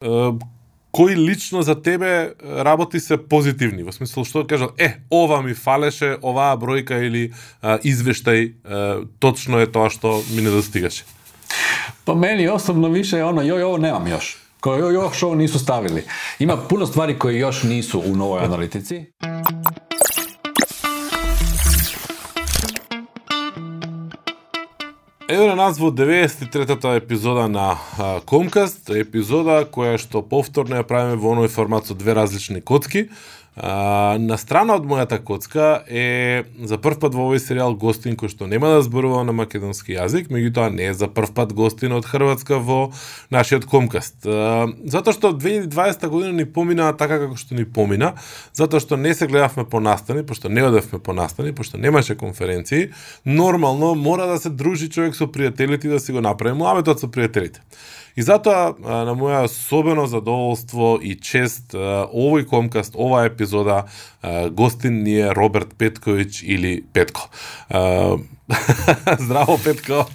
Кој лично за тебе работи се позитивни? Во смисло што кажал, е, ова ми фалеше, оваа бројка или а, извештај а, точно е тоа што ми недостигаше. Па мене, особено више е оно, јој, ово немам још. Кој јој, ово ово нису ставили. Има пуно ствари кои још нису у новој аналитици. Еве на нас во 93-та епизода на Комкаст, епизода која што повторно ја правиме во оној формат со две различни коцки. А, на страна од мојата коцка е за прв пат во овој сериал гостин кој што нема да зборува на македонски јазик, меѓутоа не е за прв пат гостин од Хрватска во нашиот Комкаст. А, затоа што 2020 година ни помина така како што ни помина, затоа што не се гледавме по настани, пошто не одевме по настани, пошто немаше конференции, нормално мора да се дружи човек со пријателите и да си го направи муаметот со пријателите. И затоа, на моја особено задоволство и чест, овој комкаст, оваа епизода, гостин ни е Роберт Петковиќ или Петко. Здраво, Петко!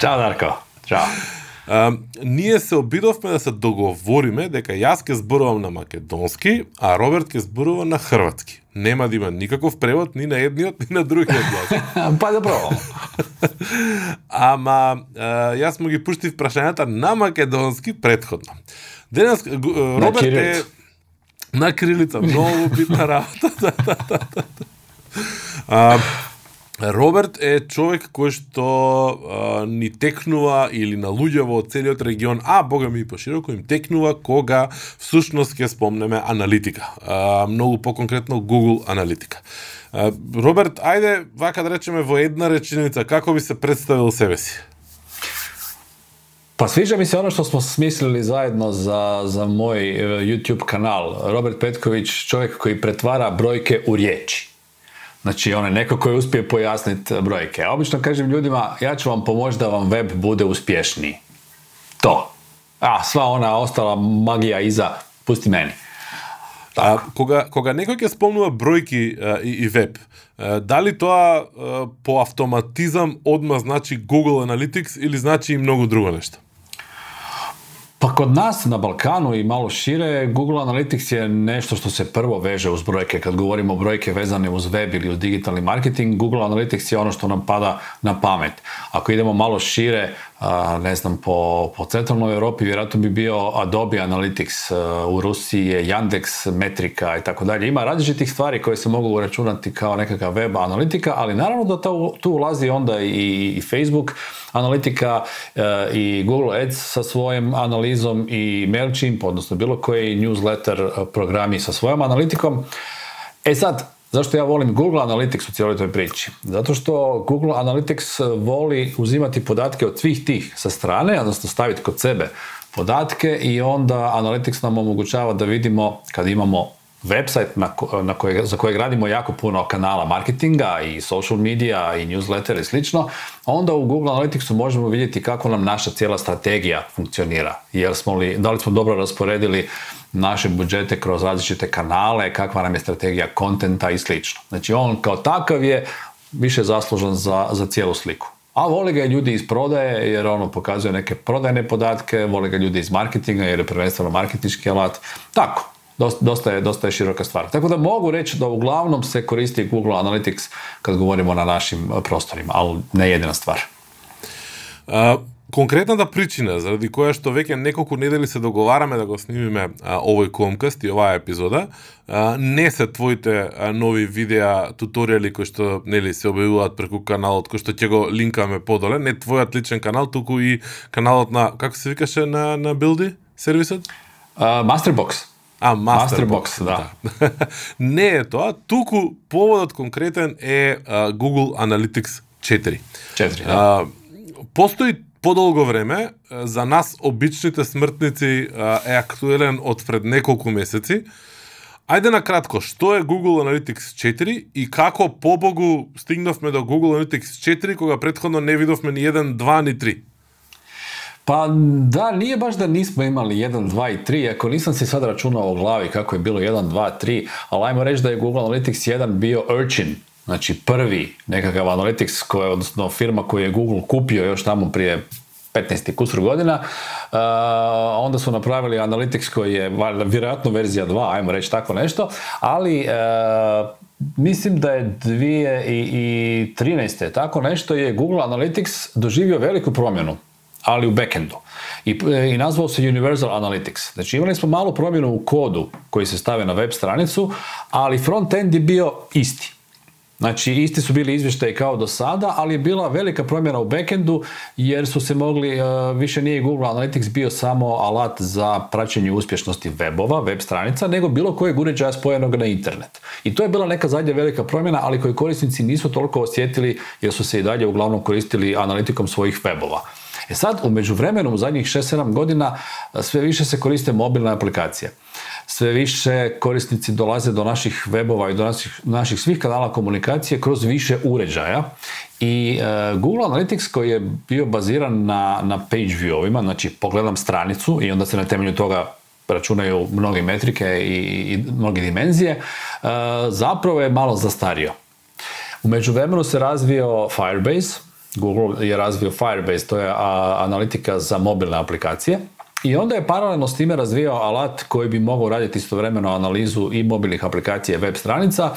Чао, Дарко! Чао! А, ние се обидовме да се договориме дека јас ќе зборувам на македонски, а Роберт ќе зборува на хрватски. Нема да има никаков превод ни на едниот, ни на другиот јазик. па да пробам. Ама, а, јас му ги пуштив прашањата на македонски предходно. Денес Роберт е на крилица, многу битна работа. а, Роберт е човек кој што а, ни текнува или на луѓе во целиот регион, а бога ми и пошироко им текнува кога всушност ќе спомнеме аналитика. А, многу поконкретно Google аналитика. А, Роберт, ајде вака да речеме во една реченица како би се представил себе си? Па свиѓа ми се оно што смо смислили заедно за, за мој YouTube канал. Роберт Петковиќ, човек кој претвара бројке у речи. Znači, on je neko koji uspije pojasniti brojke. Ja obično kažem ljudima, ja ću vam pomoći da vam web bude uspješniji. To. A, sva ona ostala magija iza, pusti meni. А, кога, кога некој ќе спомнува бројки а, и, и веб, а, дали тоа а, по автоматизам одма значи Google Analytics или значи и многу друго нешто? Pa kod nas na Balkanu i malo šire, Google Analytics je nešto što se prvo veže uz brojke. Kad govorimo o brojke vezane uz web ili uz digitalni marketing, Google Analytics je ono što nam pada na pamet. Ako idemo malo šire, ne znam, po, po centralnoj Europi vjerojatno bi bio Adobe Analytics, u Rusiji je Yandex, Metrika i tako dalje. Ima različitih stvari koje se mogu uračunati kao nekakva web analitika, ali naravno da tu ulazi onda i, i Facebook analitika i Google Ads sa svojim analizom i MailChimp, odnosno bilo koji newsletter programi sa svojom analitikom. E sad, Zašto ja volim Google Analytics u cijeloj toj priči? Zato što Google Analytics voli uzimati podatke od svih tih sa strane, odnosno staviti kod sebe podatke i onda Analytics nam omogućava da vidimo kad imamo website na, na koje, za kojeg radimo jako puno kanala marketinga i social media i newsletter i slično, onda u Google Analyticsu možemo vidjeti kako nam naša cijela strategija funkcionira. Jel smo li, da li smo dobro rasporedili naše budžete kroz različite kanale, kakva nam je strategija kontenta i slično. Znači on kao takav je više zaslužan za, za cijelu sliku. A vole ga ljudi iz prodaje jer ono pokazuje neke prodajne podatke, vole ga ljudi iz marketinga jer je prvenstveno marketinški alat. Tako, dosta, je, dosta je široka stvar. Tako da mogu reći da uglavnom se koristi Google Analytics kad govorimo na našim prostorima, ali ne jedina stvar. Конкретната причина заради која што веќе неколку недели се договараме да го снимиме а, овој комкаст и оваа епизода, а, не се твоите а, нови видеа, туторијали кои што нели се објавуваат преку каналот кој што ќе го линкаме подоле, не твојот личен канал, туку и каналот на како се викаше на на Билди сервисот? Uh, Masterbox. А, Masterbox, Masterbox да. не е тоа, туку поводот конкретен е uh, Google Analytics 4. 4, да. Uh, постои подолго време, за нас обичните смртници е актуелен од пред неколку месеци. Ајде на кратко, што е Google Analytics 4 и како побогу стигнавме до Google Analytics 4 кога предходно не видовме ни 1, 2 ни 3? Па да, ние баш да нисме имали 1, 2 и 3, ако нисам си сад рачунал u глави како е било 1, 2, 3, ала ајмо реч да е Google Analytics 1 био Urchin, Znači prvi nekakav Analytics, koja, odnosno firma koju je Google kupio još tamo prije 15. kusur godina, uh, onda su napravili Analytics koji je vjerojatno verzija 2, ajmo reći tako nešto, ali uh, mislim da je 2013. tako nešto je Google Analytics doživio veliku promjenu, ali u backendu. I, I nazvao se Universal Analytics. Znači imali smo malu promjenu u kodu koji se stavio na web stranicu, ali front-end je bio isti. Znači, isti su bili izvještaji kao do sada, ali je bila velika promjena u backendu jer su se mogli, e, više nije Google Analytics bio samo alat za praćenje uspješnosti webova, web stranica, nego bilo kojeg uređaja spojenog na internet. I to je bila neka zadnja velika promjena, ali koji korisnici nisu toliko osjetili jer su se i dalje uglavnom koristili analitikom svojih webova. E sad, u međuvremenu, u zadnjih 6-7 godina, sve više se koriste mobilne aplikacije sve više korisnici dolaze do naših webova i do naših, naših svih kanala komunikacije kroz više uređaja. I e, Google Analytics koji je bio baziran na, na page viewovima, znači pogledam stranicu i onda se na temelju toga računaju mnoge metrike i, i mnoge dimenzije, e, zapravo je malo zastario. U međuvremenu se razvio Firebase, Google je razvio Firebase, to je analitika za mobilne aplikacije i onda je paralelno s time razvijao alat koji bi mogao raditi istovremeno analizu i mobilnih aplikacija web stranica,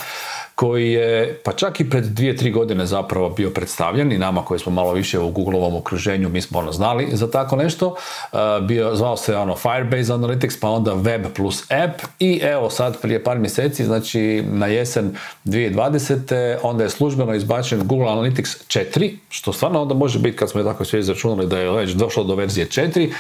koji je pa čak i pred dvije, tri godine zapravo bio predstavljen i nama koji smo malo više u Googleovom okruženju, mi smo ono znali za tako nešto. Uh, bio, zvao se ono Firebase Analytics, pa onda Web plus App i evo sad prije par mjeseci, znači na jesen 2020. onda je službeno izbačen Google Analytics 4, što stvarno onda može biti kad smo je tako sve izračunali da je već došlo do verzije 4,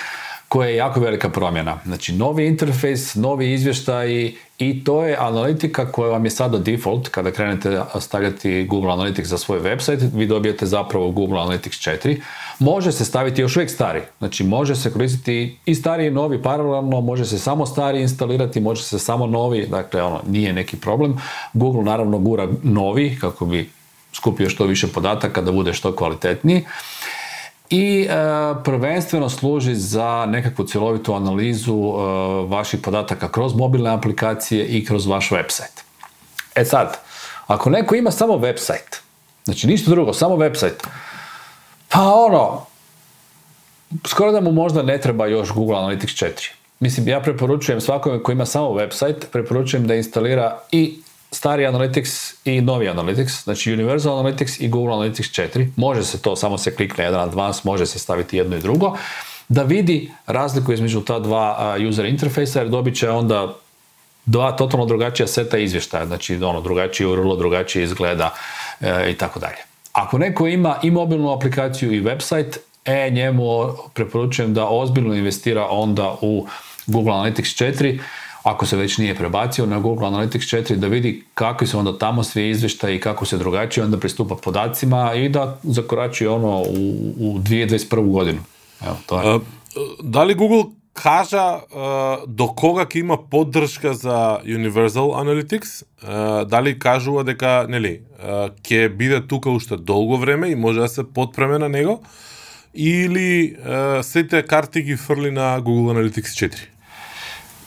koja je jako velika promjena. Znači, novi interfejs, novi izvještaj i to je analitika koja vam je sada default. Kada krenete stavljati Google Analytics za svoj website, vi dobijete zapravo Google Analytics 4. Može se staviti još uvijek stari. Znači, može se koristiti i stari i novi paralelno, može se samo stari instalirati, može se samo novi, dakle, ono, nije neki problem. Google naravno gura novi, kako bi skupio što više podataka da bude što kvalitetniji i e, prvenstveno služi za nekakvu cjelovitu analizu e, vaših podataka kroz mobilne aplikacije i kroz vaš website. E sad, ako neko ima samo website, znači ništa drugo, samo website, pa ono, skoro da mu možda ne treba još Google Analytics 4. Mislim, ja preporučujem svakome koji ima samo website, preporučujem da instalira i stari Analytics i novi Analytics, znači Universal Analytics i Google Analytics 4. Može se to, samo se klikne jedan advanced, može se staviti jedno i drugo, da vidi razliku između ta dva user interfejsa, jer dobit će onda dva totalno drugačija seta izvještaja, znači ono, drugačiji URL, drugačije izgleda e, i tako dalje. Ako neko ima i mobilnu aplikaciju i website, e, njemu preporučujem da ozbiljno investira onda u Google Analytics 4, ako se već nije prebacio na Google Analytics 4 da vidi kakvi su onda tamo svi извешта i kako se drugačije onda pristupa podacima i da zakorači ono u, u 2021. godinu. Evo, to je. Da li Google е, до кога ќе има поддршка за Universal Analytics, дали кажува дека нели ќе биде тука уште долго време и може да се подпреме на него или сите карти ги фрли на Google Analytics 4?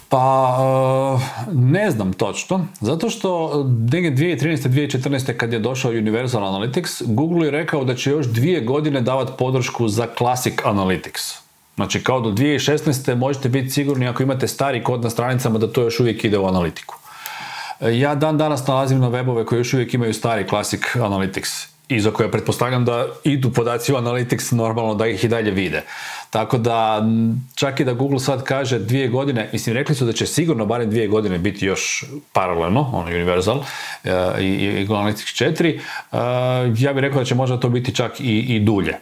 Pa eh, ne znam točno, zato što 2013. 2014. kad je došao Universal Analytics, Google je rekao da će još dvije godine davati podršku za Classic Analytics. Znači kao do 2016. možete biti sigurni ako imate stari kod na stranicama da to još uvijek ide u analitiku. Eh, ja dan danas nalazim na webove koji još uvijek imaju stari Classic Analytics i za koje pretpostavljam da idu podaci u Analytics normalno da ih i dalje vide. Tako da, čak i da Google sad kaže dvije godine, mislim, rekli su da će sigurno barem dvije godine biti još paralelno, ono Universal uh, i, i Analytics 4, uh, ja bih rekao da će možda to biti čak i, i dulje.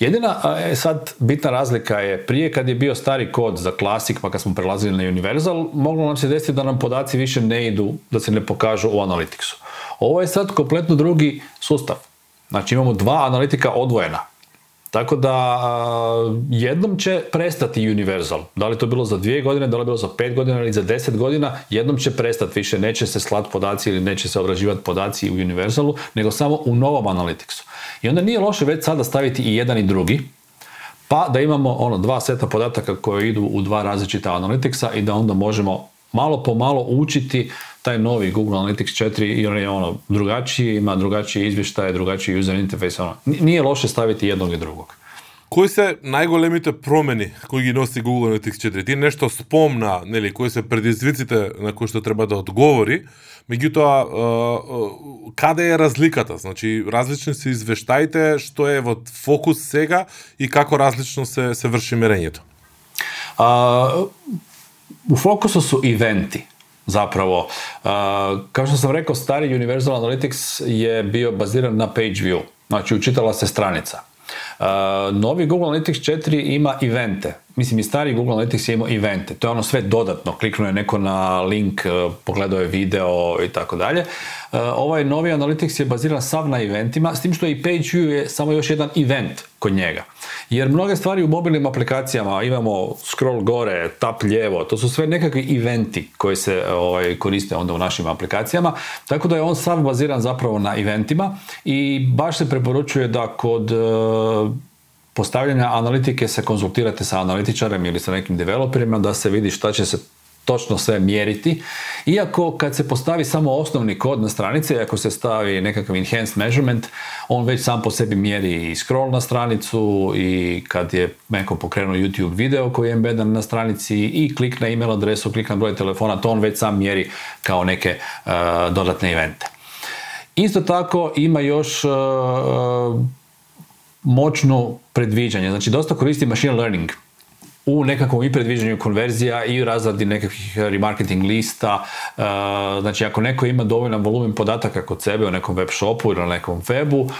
Jedina e, sad bitna razlika je prije kad je bio stari kod za Classic pa kad smo prelazili na Universal moglo nam se desiti da nam podaci više ne idu, da se ne pokažu u Analyticsu. Ovo je sad kompletno drugi sustav. Znači imamo dva analitika odvojena. Tako da jednom će prestati Universal. Da li to bilo za dvije godine, da li bilo za pet godina ili za deset godina, jednom će prestati više. Neće se slati podaci ili neće se obrađivati podaci u Universalu, nego samo u novom Analyticsu. I onda nije loše već sada staviti i jedan i drugi, pa da imamo ono dva seta podataka koje idu u dva različita Analyticsa i da onda možemo malo po malo učiti taj novi Google Analytics 4 i on je ono drugačiji, ima drugačiji izvještaj, drugačiji user interface, ono. Nije loše staviti jednog i drugog. кои се најголемите промени кои ги носи Google Analytics 4? Ти нешто спомна, нели, кои се предизвиците на кои што треба да одговори, меѓутоа каде е разликата? Значи различни се извештаите, што е во фокус сега и како различно се се врши мерењето? А, u fokusu su eventi zapravo. kao što sam rekao, stari Universal Analytics je bio baziran na page view, znači učitala se stranica. novi Google Analytics 4 ima evente. Mislim, i stari Google Analytics je imao evente. To je ono sve dodatno. Kliknuo je neko na link, e, pogledao je video i tako dalje. E, ovaj novi Analytics je baziran sav na eventima, s tim što i page view je samo još jedan event kod njega. Jer mnoge stvari u mobilnim aplikacijama imamo scroll gore, tap lijevo, to su sve nekakvi eventi koji se ovaj, koriste onda u našim aplikacijama, tako da je on sav baziran zapravo na eventima i baš se preporučuje da kod e, postavljanja analitike se konzultirate sa analitičarem ili sa nekim developerima da se vidi šta će se točno sve mjeriti. Iako kad se postavi samo osnovni kod na stranici, ako se stavi nekakav enhanced measurement, on već sam po sebi mjeri i scroll na stranicu i kad je neko pokrenuo YouTube video koji je embedan na stranici i klik na email adresu, klik na broj telefona, to on već sam mjeri kao neke uh, dodatne evente. Isto tako ima još uh, moćno predviđanje. Znači, dosta koristi machine learning u nekakvom i predviđanju konverzija i razradi nekakvih remarketing lista. Uh, znači, ako neko ima dovoljan volumen podataka kod sebe u nekom web shopu ili na nekom webu, uh,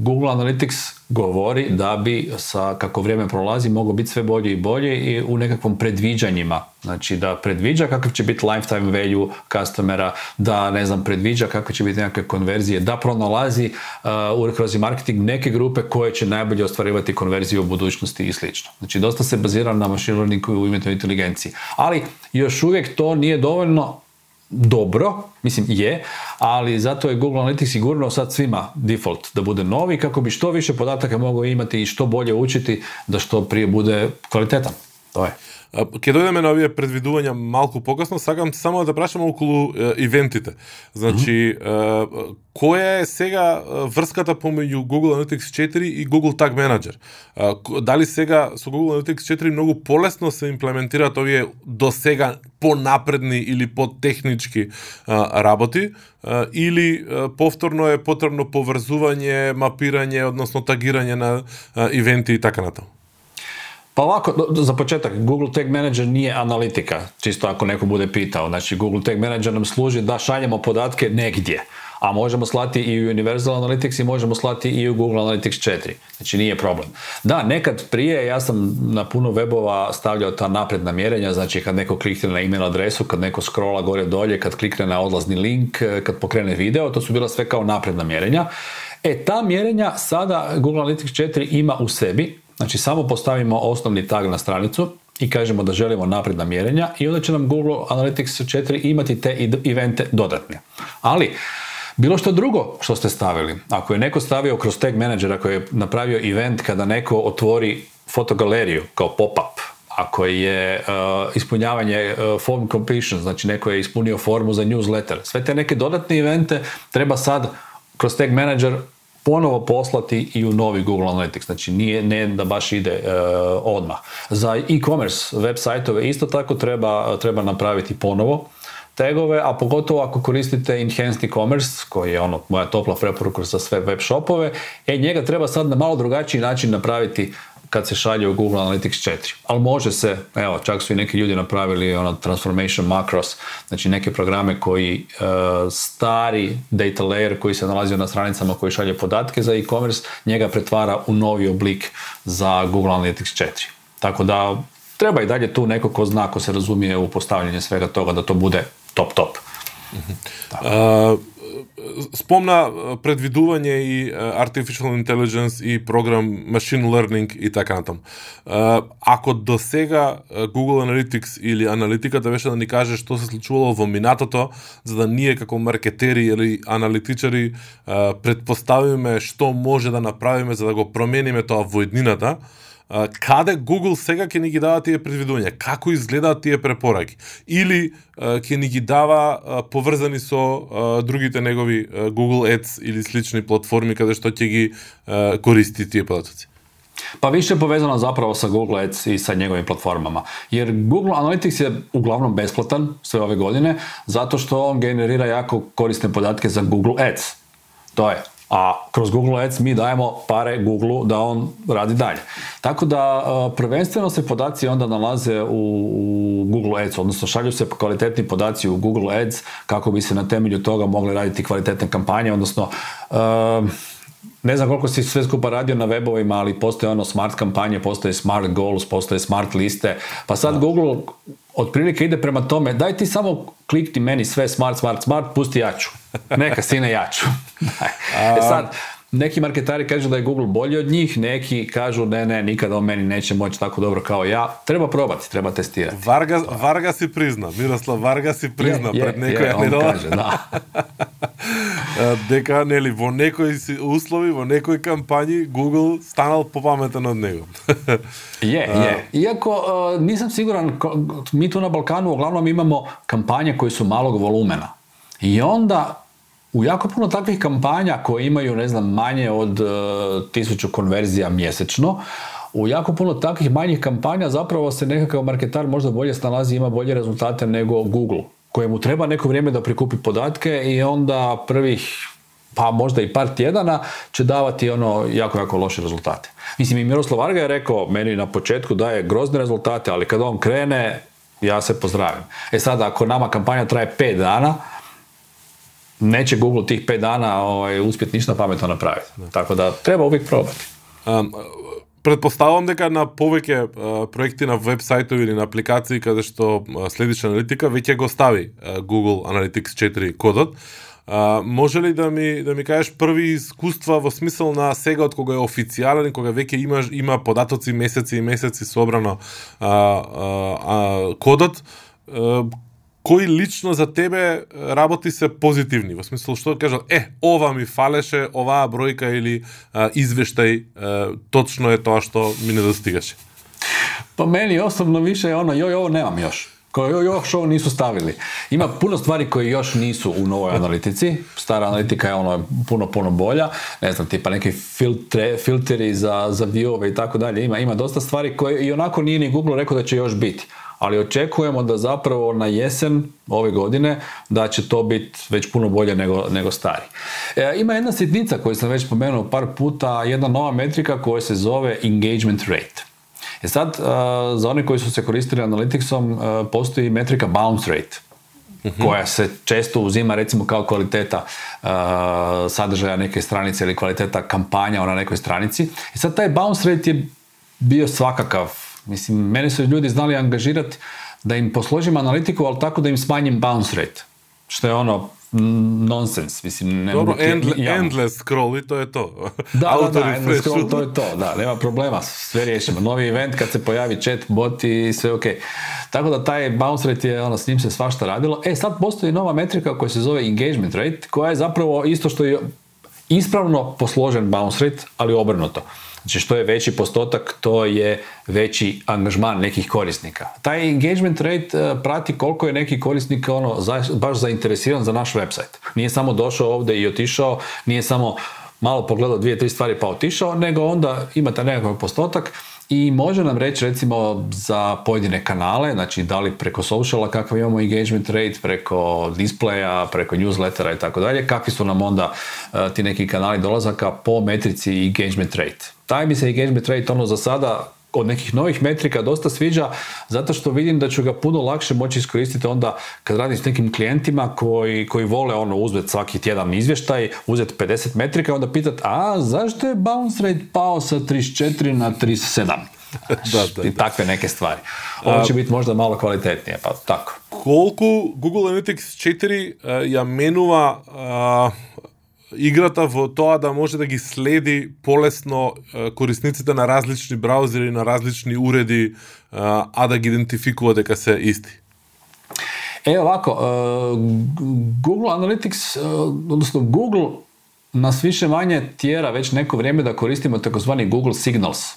Google Analytics govori da bi sa kako vrijeme prolazi moglo biti sve bolje i bolje i u nekakvom predviđanjima. Znači da predviđa kakav će biti lifetime value customera, da ne znam predviđa kakve će biti nekakve konverzije, da pronalazi uh, kroz marketing neke grupe koje će najbolje ostvarivati konverziju u budućnosti i slično. Znači dosta se bazira na machine learningu i umjetnoj inteligenciji. Ali još uvijek to nije dovoljno dobro, mislim je, ali zato je Google Analytics sigurno sad svima default da bude novi kako bi što više podataka mogao imati i što bolje učiti da što prije bude kvalitetan. To je. Ке дојдеме на овие предвидувања малку покасно, сакам само да прашам околу ивентите. Значи, mm -hmm. која е сега врската помеѓу Google Analytics 4 и Google Tag Manager? Дали сега со Google Analytics 4 многу полесно се имплементираат овие до сега понапредни или потехнички работи, или повторно е потребно поврзување, мапирање, односно тагирање на ивенти и така натаму? Pa ovako, za početak, Google Tag Manager nije analitika, čisto ako neko bude pitao. Znači, Google Tag Manager nam služi da šaljemo podatke negdje, a možemo slati i u Universal Analytics i možemo slati i u Google Analytics 4. Znači, nije problem. Da, nekad prije ja sam na puno webova stavljao ta napredna mjerenja, znači kad neko klikne na email adresu, kad neko scrolla gore dolje, kad klikne na odlazni link, kad pokrene video, to su bila sve kao napredna mjerenja. E, ta mjerenja sada Google Analytics 4 ima u sebi, Znači samo postavimo osnovni tag na stranicu i kažemo da želimo napredna mjerenja i onda će nam Google Analytics 4 imati te evente dodatne. Ali, bilo što drugo što ste stavili, ako je neko stavio kroz tag manager, ako je napravio event kada neko otvori fotogaleriju kao pop-up, ako je uh, ispunjavanje uh, form completion, znači neko je ispunio formu za newsletter, sve te neke dodatne evente treba sad kroz tag manager ponovo poslati i u novi Google Analytics. Znači nije ne da baš ide uh, odmah. Za e-commerce web sajtove isto tako treba, treba napraviti ponovo tagove, a pogotovo ako koristite Enhanced e-commerce, koji je ono moja topla preporuka za sve web shopove, e njega treba sad na malo drugačiji način napraviti kad se šalje u Google Analytics 4. Ali može se, evo, čak su i neki ljudi napravili ono transformation macros, znači neke programe koji uh, stari data layer koji se nalazi na stranicama koji šalje podatke za e-commerce, njega pretvara u novi oblik za Google Analytics 4. Tako da treba i dalje tu neko ko zna, ko se razumije u postavljanje svega toga da to bude top top. Uh, спомна предвидување и artificial intelligence и програм machine learning и така натаму. Ако до сега Google Analytics или аналитиката беше да ни каже што се случувало во минатото, за да ние како маркетери или аналитичари предпоставиме што може да направиме за да го промениме тоа во еднината, каде Google сега ќе ни ги дава тие предвидувања, како изгледаат тие препораки или ќе ни ги дава поврзани со другите негови Google Ads или слични платформи каде што ќе ги користи тие податоци. Па више повезано заправо со Google Ads и со негови платформама. Јер Google Analytics е углавном бесплатен све ове године, затоа што он генерира јако корисни податки за Google Ads. Тоа е a kroz Google Ads mi dajemo pare Google da on radi dalje. Tako da prvenstveno se podaci onda nalaze u Google Ads, odnosno šalju se kvalitetni podaci u Google Ads kako bi se na temelju toga mogli raditi kvalitetne kampanje, odnosno ne znam koliko si sve skupa radio na webovima, ali postoje ono smart kampanje, postoje smart goals, postoje smart liste, pa sad Google otprilike ide prema tome, daj ti samo klikti meni sve smart, smart, smart, pusti jaču. Neka sine jaču. e sad, neki marketari kažu da je Google bolji od njih, neki kažu ne, ne, nikada on meni neće moći tako dobro kao ja. Treba probati, treba testirati. Varga, Varga si prizna, Miroslav Varga si prizna je, pred nekoj je, kaže, da. дека нели во некои услови, во некои кампањи Google станал попаметен од него. je, je. Iako uh, nisam siguran, mi tu na Balkanu uglavnom imamo kampanje koje su malog volumena. I onda u jako puno takvih kampanja koje imaju, ne znam, manje od uh, tisuću konverzija mjesečno, u jako puno takvih manjih kampanja zapravo se nekakav marketar možda bolje snalazi i ima bolje rezultate nego Google, kojemu treba neko vrijeme da prikupi podatke i onda prvih pa možda i par tjedana će davati ono jako, jako loše rezultate. Mislim, i Miroslav Varga je rekao, meni na početku daje grozne rezultate, ali kad on krene, ja se pozdravim. E sada, ako nama kampanja traje 5 dana, neće Google tih pet dana ovaj, uspjeti ništa pametno napraviti. Tako da treba uvijek probati. Um, Предпоставам дека на повеќе проекти на веб сајтови или на апликации каде што следиш аналитика веќе го стави Google Analytics 4 кодот. Може ли да ми да ми кажеш први искуства во смисол на сега од кога е официјален, кога веќе има има податоци месеци и месеци собрано а, а, а, кодот, кои лично за тебе работи се позитивни, во смисол што кажат, е, ова ми фалеше, оваа бројка или а, извештај, а, точно е тоа што ми недостигаше. Pa meni osobno više je ono, joj, ovo nemam još. Koje još ovo nisu stavili. Ima puno stvari koje još nisu u novoj analitici. Stara analitika je ono puno, puno bolja. Ne znam, tipa neki filtre, filteri za, za viewove i tako dalje. Ima, ima dosta stvari koje i onako nije ni Google rekao da će još biti ali očekujemo da zapravo na jesen ove godine da će to biti već puno bolje nego, nego stari. E, ima jedna sitnica koju sam već spomenuo par puta, jedna nova metrika koja se zove engagement rate. E sad, uh, za one koji su se koristili Analyticsom, uh, postoji metrika bounce rate mhm. koja se često uzima recimo kao kvaliteta uh, sadržaja neke stranice ili kvaliteta kampanja na nekoj stranici. I sad taj bounce rate je bio svakakav Mislim, mene su ljudi znali angažirati da im posložim analitiku, ali tako da im smanjim bounce rate. Što je ono, nonsens, mislim, ne Dobro, endle, endless scroll i to je to. Da, da, da, endless scroll, to je to, da, nema problema, sve riješimo. Novi event kad se pojavi chat, bot i sve ok. Tako da taj bounce rate je, ono, s njim se svašta radilo. E, sad postoji nova metrika koja se zove engagement rate, koja je zapravo isto što je ispravno posložen bounce rate, ali obrnuto. Znači što je veći postotak, to je veći angažman nekih korisnika. Taj engagement rate eh, prati koliko je neki korisnik ono, baš zainteresiran za naš website. Nije samo došao ovdje i otišao, nije samo malo pogledao dvije, tri stvari pa otišao, nego onda imate nekakav postotak i može nam reći recimo za pojedine kanale, znači da li preko sociala kakav imamo engagement rate, preko displaya, preko newslettera i tako dalje, kakvi su nam onda eh, ti neki kanali dolazaka po metrici engagement rate. Taj mi se engagement rate ono za sada od nekih novih metrika dosta sviđa zato što vidim da ću ga puno lakše moći iskoristiti onda kad radim s nekim klijentima koji, koji vole ono uzeti svaki tjedan izvještaj, uzeti 50 metrika i onda pitati a zašto je bounce rate pao sa 34 na 37? da, da, I takve neke stvari. Ovo će biti možda malo kvalitetnije, pa tako. Koliko Google Analytics 4 uh, eh, jamenuva uh, eh, играта во тоа да може да ги следи полесно корисниците на различни браузери, на различни уреди, а да ги идентификува дека се исти? Е, овако, Google Analytics, односно Google на свише мање тиера веќе неко време да користиме такозвани Google Signals.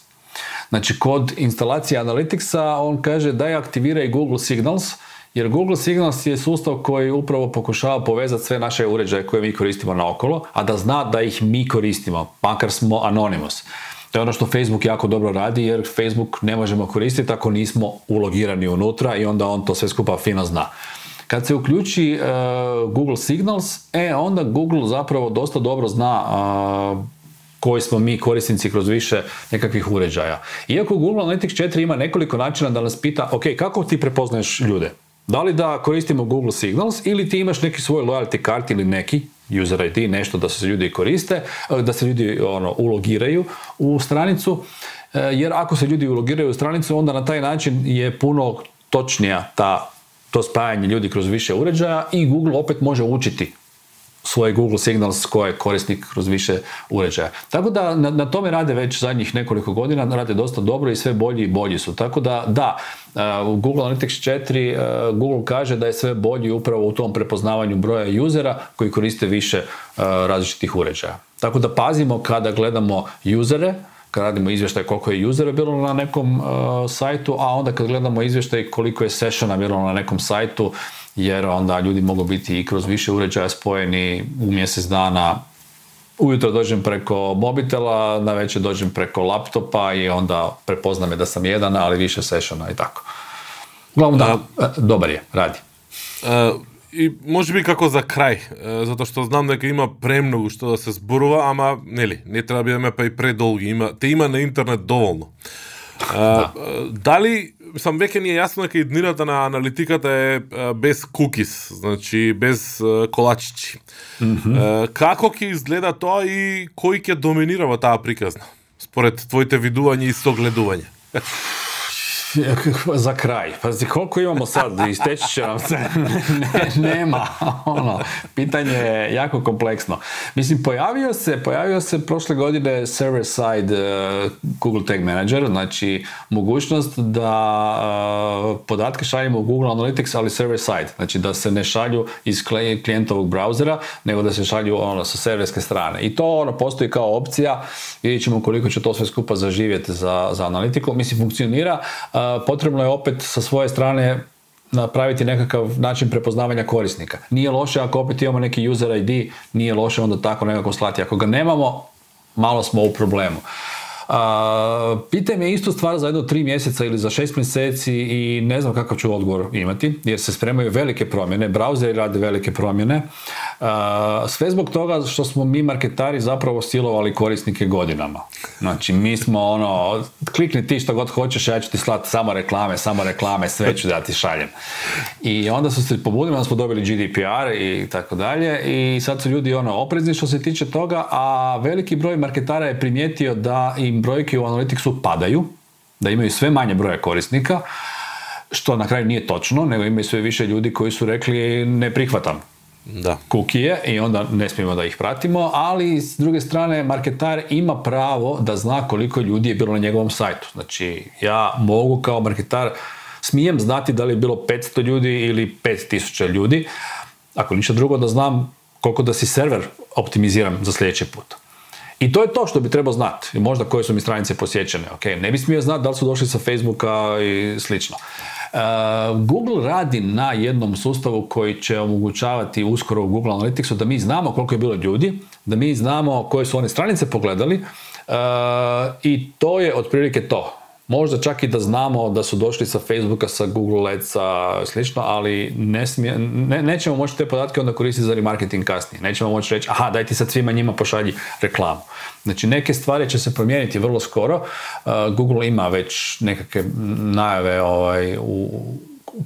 Znači, kod instalacije Analyticsa on kaže daj активирај Google Signals, jer Google Signals je sustav koji upravo pokušava povezati sve naše uređaje koje mi koristimo naokolo, a da zna da ih mi koristimo, makar smo anonymous. To je ono što Facebook jako dobro radi jer Facebook ne možemo koristiti ako nismo ulogirani unutra i onda on to sve skupa fino zna. Kad se uključi e, Google Signals, e onda Google zapravo dosta dobro zna koji smo mi korisnici kroz više nekakvih uređaja. Iako Google Analytics 4 ima nekoliko načina da nas pita, ok, kako ti prepoznaješ ljude? Da li da koristimo Google Signals ili ti imaš neki svoj loyalty card ili neki user ID, nešto da se ljudi koriste, e, da se ljudi ono, ulogiraju u stranicu, e, jer ako se ljudi ulogiraju u stranicu, onda na taj način je puno točnija ta to spajanje ljudi kroz više uređaja i Google opet može učiti svoj Google Signals koje je korisnik kroz više uređaja. Tako da na, na, tome rade već zadnjih nekoliko godina, rade dosta dobro i sve bolji i bolji su. Tako da da, u Google Analytics 4 Google kaže da je sve bolji upravo u tom prepoznavanju broja usera koji koriste više različitih uređaja. Tako da pazimo kada gledamo usere, kad radimo izvještaj koliko je usera bilo na nekom sajtu, a onda kad gledamo izvještaj koliko je sessiona bilo na nekom sajtu, jer onda ljudi mogu biti i kroz više uređaja spojeni u mjesec dana Ujutro dođem preko mobitela, na večer dođem preko laptopa i onda prepozna me da sam jedan, ali više sessiona i tako. Uglavnom da, e, e, dobar je, radi. A, I može biti kako za kraj, zato što znam da ima premnogo što da se zburuva, ama ne li, ne treba bi da me pa i predolgi, ima, te ima na internet dovoljno. da li сам веќе ни е јасно дека иднината на аналитиката е без кукис, значи без колачичи. Mm -hmm. Како ќе изгледа тоа и кој ќе доминира во таа приказна? Според твоите видувања и согледување. za kraj. Pazi, koliko imamo sad? Isteći će nam se. Ne, nema. Ono, pitanje je jako kompleksno. Mislim, pojavio se, pojavio se prošle godine server side uh, Google Tag Manager, znači mogućnost da uh, podatke šaljemo u Google Analytics, ali server side. Znači da se ne šalju iz klijentovog brauzera, nego da se šalju ono, sa serverske strane. I to ono, postoji kao opcija. Vidjet ćemo koliko će to sve skupa zaživjeti za, za analitiku. Mislim, funkcionira. Potrebno je opet sa svoje strane napraviti nekakav način prepoznavanja korisnika. Nije loše ako opet imamo neki user ID, nije loše onda tako nekako slati. Ako ga nemamo, malo smo u problemu. Uh, pitaj me istu stvar za jedno tri mjeseca ili za šest mjeseci i ne znam kakav ću odgovor imati, jer se spremaju velike promjene, brauzeri rade velike promjene. Sve zbog toga što smo mi marketari zapravo silovali korisnike godinama. Znači, mi smo ono, klikni ti što god hoćeš, ja ću ti slati samo reklame, samo reklame, sve ću da ti šaljem. I onda su se pobudili, onda smo dobili GDPR i tako dalje i sad su ljudi ono oprezni što se tiče toga, a veliki broj marketara je primijetio da im brojke u Analyticsu padaju, da imaju sve manje broja korisnika, što na kraju nije točno, nego imaju sve više ljudi koji su rekli ne prihvatam da. kukije i onda ne smijemo da ih pratimo, ali s druge strane marketar ima pravo da zna koliko ljudi je bilo na njegovom sajtu. Znači ja mogu kao marketar smijem znati da li je bilo 500 ljudi ili 5000 ljudi, ako ništa drugo da znam koliko da si server optimiziram za sljedeći put. I to je to što bi trebao znati. Možda koje su mi stranice posjećene. Ok, ne bi smio znati da li su došli sa Facebooka i slično. Uh, Google radi na jednom sustavu koji će omogućavati uskoro u Google Analyticsu da mi znamo koliko je bilo ljudi, da mi znamo koje su one stranice pogledali uh, i to je otprilike to. Možda čak i da znamo da su došli sa Facebooka, sa Google Adsa, slično, ali ne smije, ne, nećemo moći te podatke onda koristiti za remarketing kasnije. Nećemo moći reći, aha, daj ti sad svima njima pošalji reklamu. Znači, neke stvari će se promijeniti vrlo skoro. Uh, Google ima već nekakve najave ovaj, u,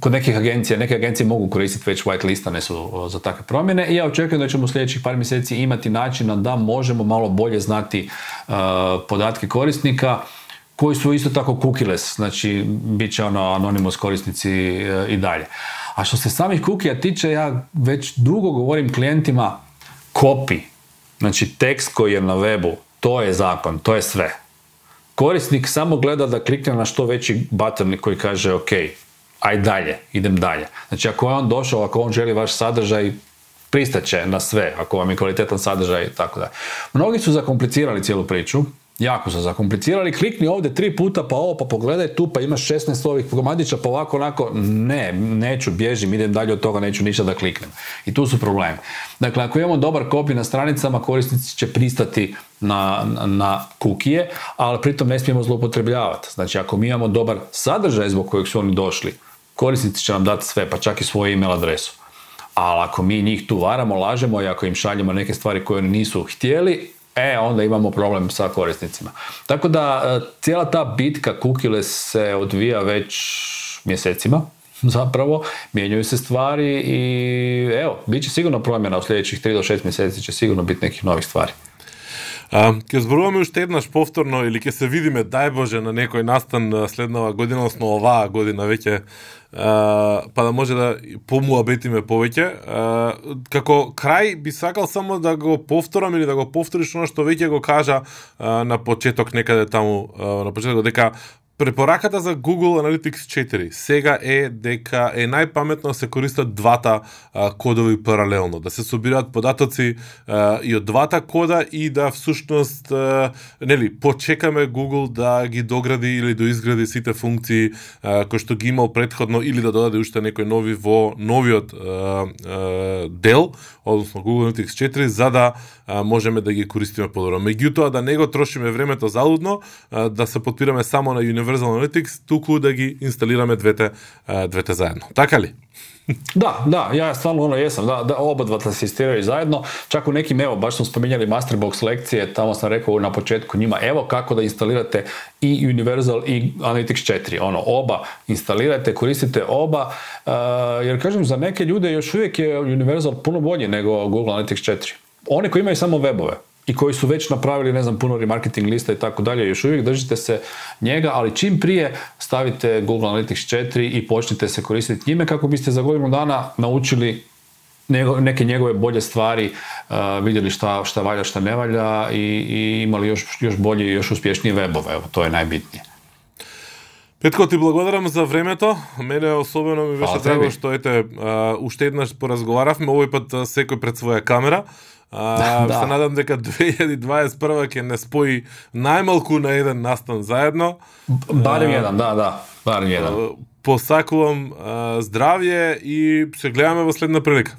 kod nekih agencija, neke agencije mogu koristiti već white listane su za takve promjene i ja očekujem da ćemo u sljedećih par mjeseci imati način da možemo malo bolje znati uh, podatke korisnika koji su isto tako cookieless, znači bit će ono anonymous korisnici e, i dalje. A što se samih kukija tiče, ja već dugo govorim klijentima copy, znači tekst koji je na webu, to je zakon, to je sve. Korisnik samo gleda da klikne na što veći button koji kaže ok, aj dalje, idem dalje. Znači ako je on došao, ako on želi vaš sadržaj, pristaće na sve, ako vam je kvalitetan sadržaj i tako da. Mnogi su zakomplicirali cijelu priču, Jako su zakomplicirali. Klikni ovdje tri puta, pa ovo, pa pogledaj tu, pa imaš 16 ovih komadića, pa ovako, onako. Ne, neću, bježim, idem dalje od toga, neću ništa da kliknem. I tu su problemi. Dakle, ako imamo dobar kopij na stranicama, korisnici će pristati na, na kukije, ali pritom ne smijemo zloupotrebljavati. Znači, ako mi imamo dobar sadržaj zbog kojeg su oni došli, korisnici će nam dati sve, pa čak i svoju email adresu. Ali ako mi njih tu varamo, lažemo i ako im šaljemo neke stvari koje oni nisu htjeli, e, onda imamo problem sa korisnicima. Tako da e, cijela ta bitka kukile se odvija već mjesecima, zapravo, mijenjaju se stvari i evo, bit će sigurno promjena u sljedećih 3 do 6 mjeseci će sigurno biti nekih novih stvari. А, ке зборуваме уште еднаш повторно или ке се видиме дај Боже на некој настан следнава година, односно оваа година веќе па да може да помуабетиме повеќе. Како крај би сакал само да го повторам или да го повториш оно што веќе го кажа на почеток некаде таму на почеток дека Препораката за Google Analytics 4 сега е дека е најпаметно да се користат двата а, кодови паралелно, да се собираат податоци а, и од двата кода и да всушност а, нели почекаме Google да ги догради или да изгради сите функции а, кои што ги имал предходно или да додаде уште некои нови во новиот а, а, дел, односно Google Analytics 4 за да а, можеме да ги користиме подобро. Меѓутоа да не го трошиме времето залудно, а, да се подпираме само на Universal Analytics, туку да ги инсталираме двете, двете заедно. Така ли? Da, da, ja stvarno ono jesam, da, da oba dva asistiraju zajedno, čak u nekim, evo, baš smo spominjali Masterbox lekcije, tamo sam rekao na početku njima, evo kako da instalirate i Universal i Analytics 4, ono, oba instalirate, koristite oba, jer kažem, za neke ljude još uvijek je Universal puno bolji nego Google Analytics 4. One koji imaju samo webove, i koji su već napravili, ne znam, puno remarketing lista i tako dalje, još uvijek držite se njega, ali čim prije stavite Google Analytics 4 i počnite se koristiti njime kako biste za godinu dana naučili neke njegove bolje stvari, uh, vidjeli šta, šta valja, šta ne valja i, i imali još, još bolje i još uspješnije webove, evo, to je najbitnije. Петко, ти благодарам за времето. Мене особено ми беше драго што ете уште еднаш поразговаравме, овој пат секој пред своја камера. А, да. Се надам дека 2021 ќе не спои најмалку на еден настан заедно. Барем еден, да, да. Барем еден. Посакувам здравје и се гледаме во следна прилика.